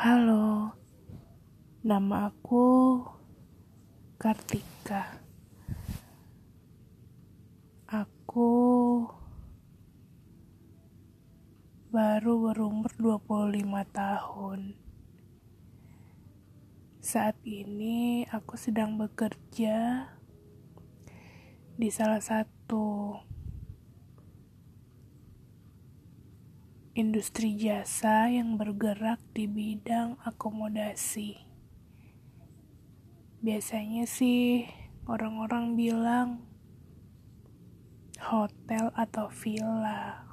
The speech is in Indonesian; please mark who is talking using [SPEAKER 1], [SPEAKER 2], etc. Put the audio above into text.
[SPEAKER 1] Halo, nama aku Kartika. Aku baru berumur 25 tahun. Saat ini aku sedang bekerja di salah satu industri jasa yang bergerak di bidang akomodasi. Biasanya sih orang-orang bilang hotel atau villa.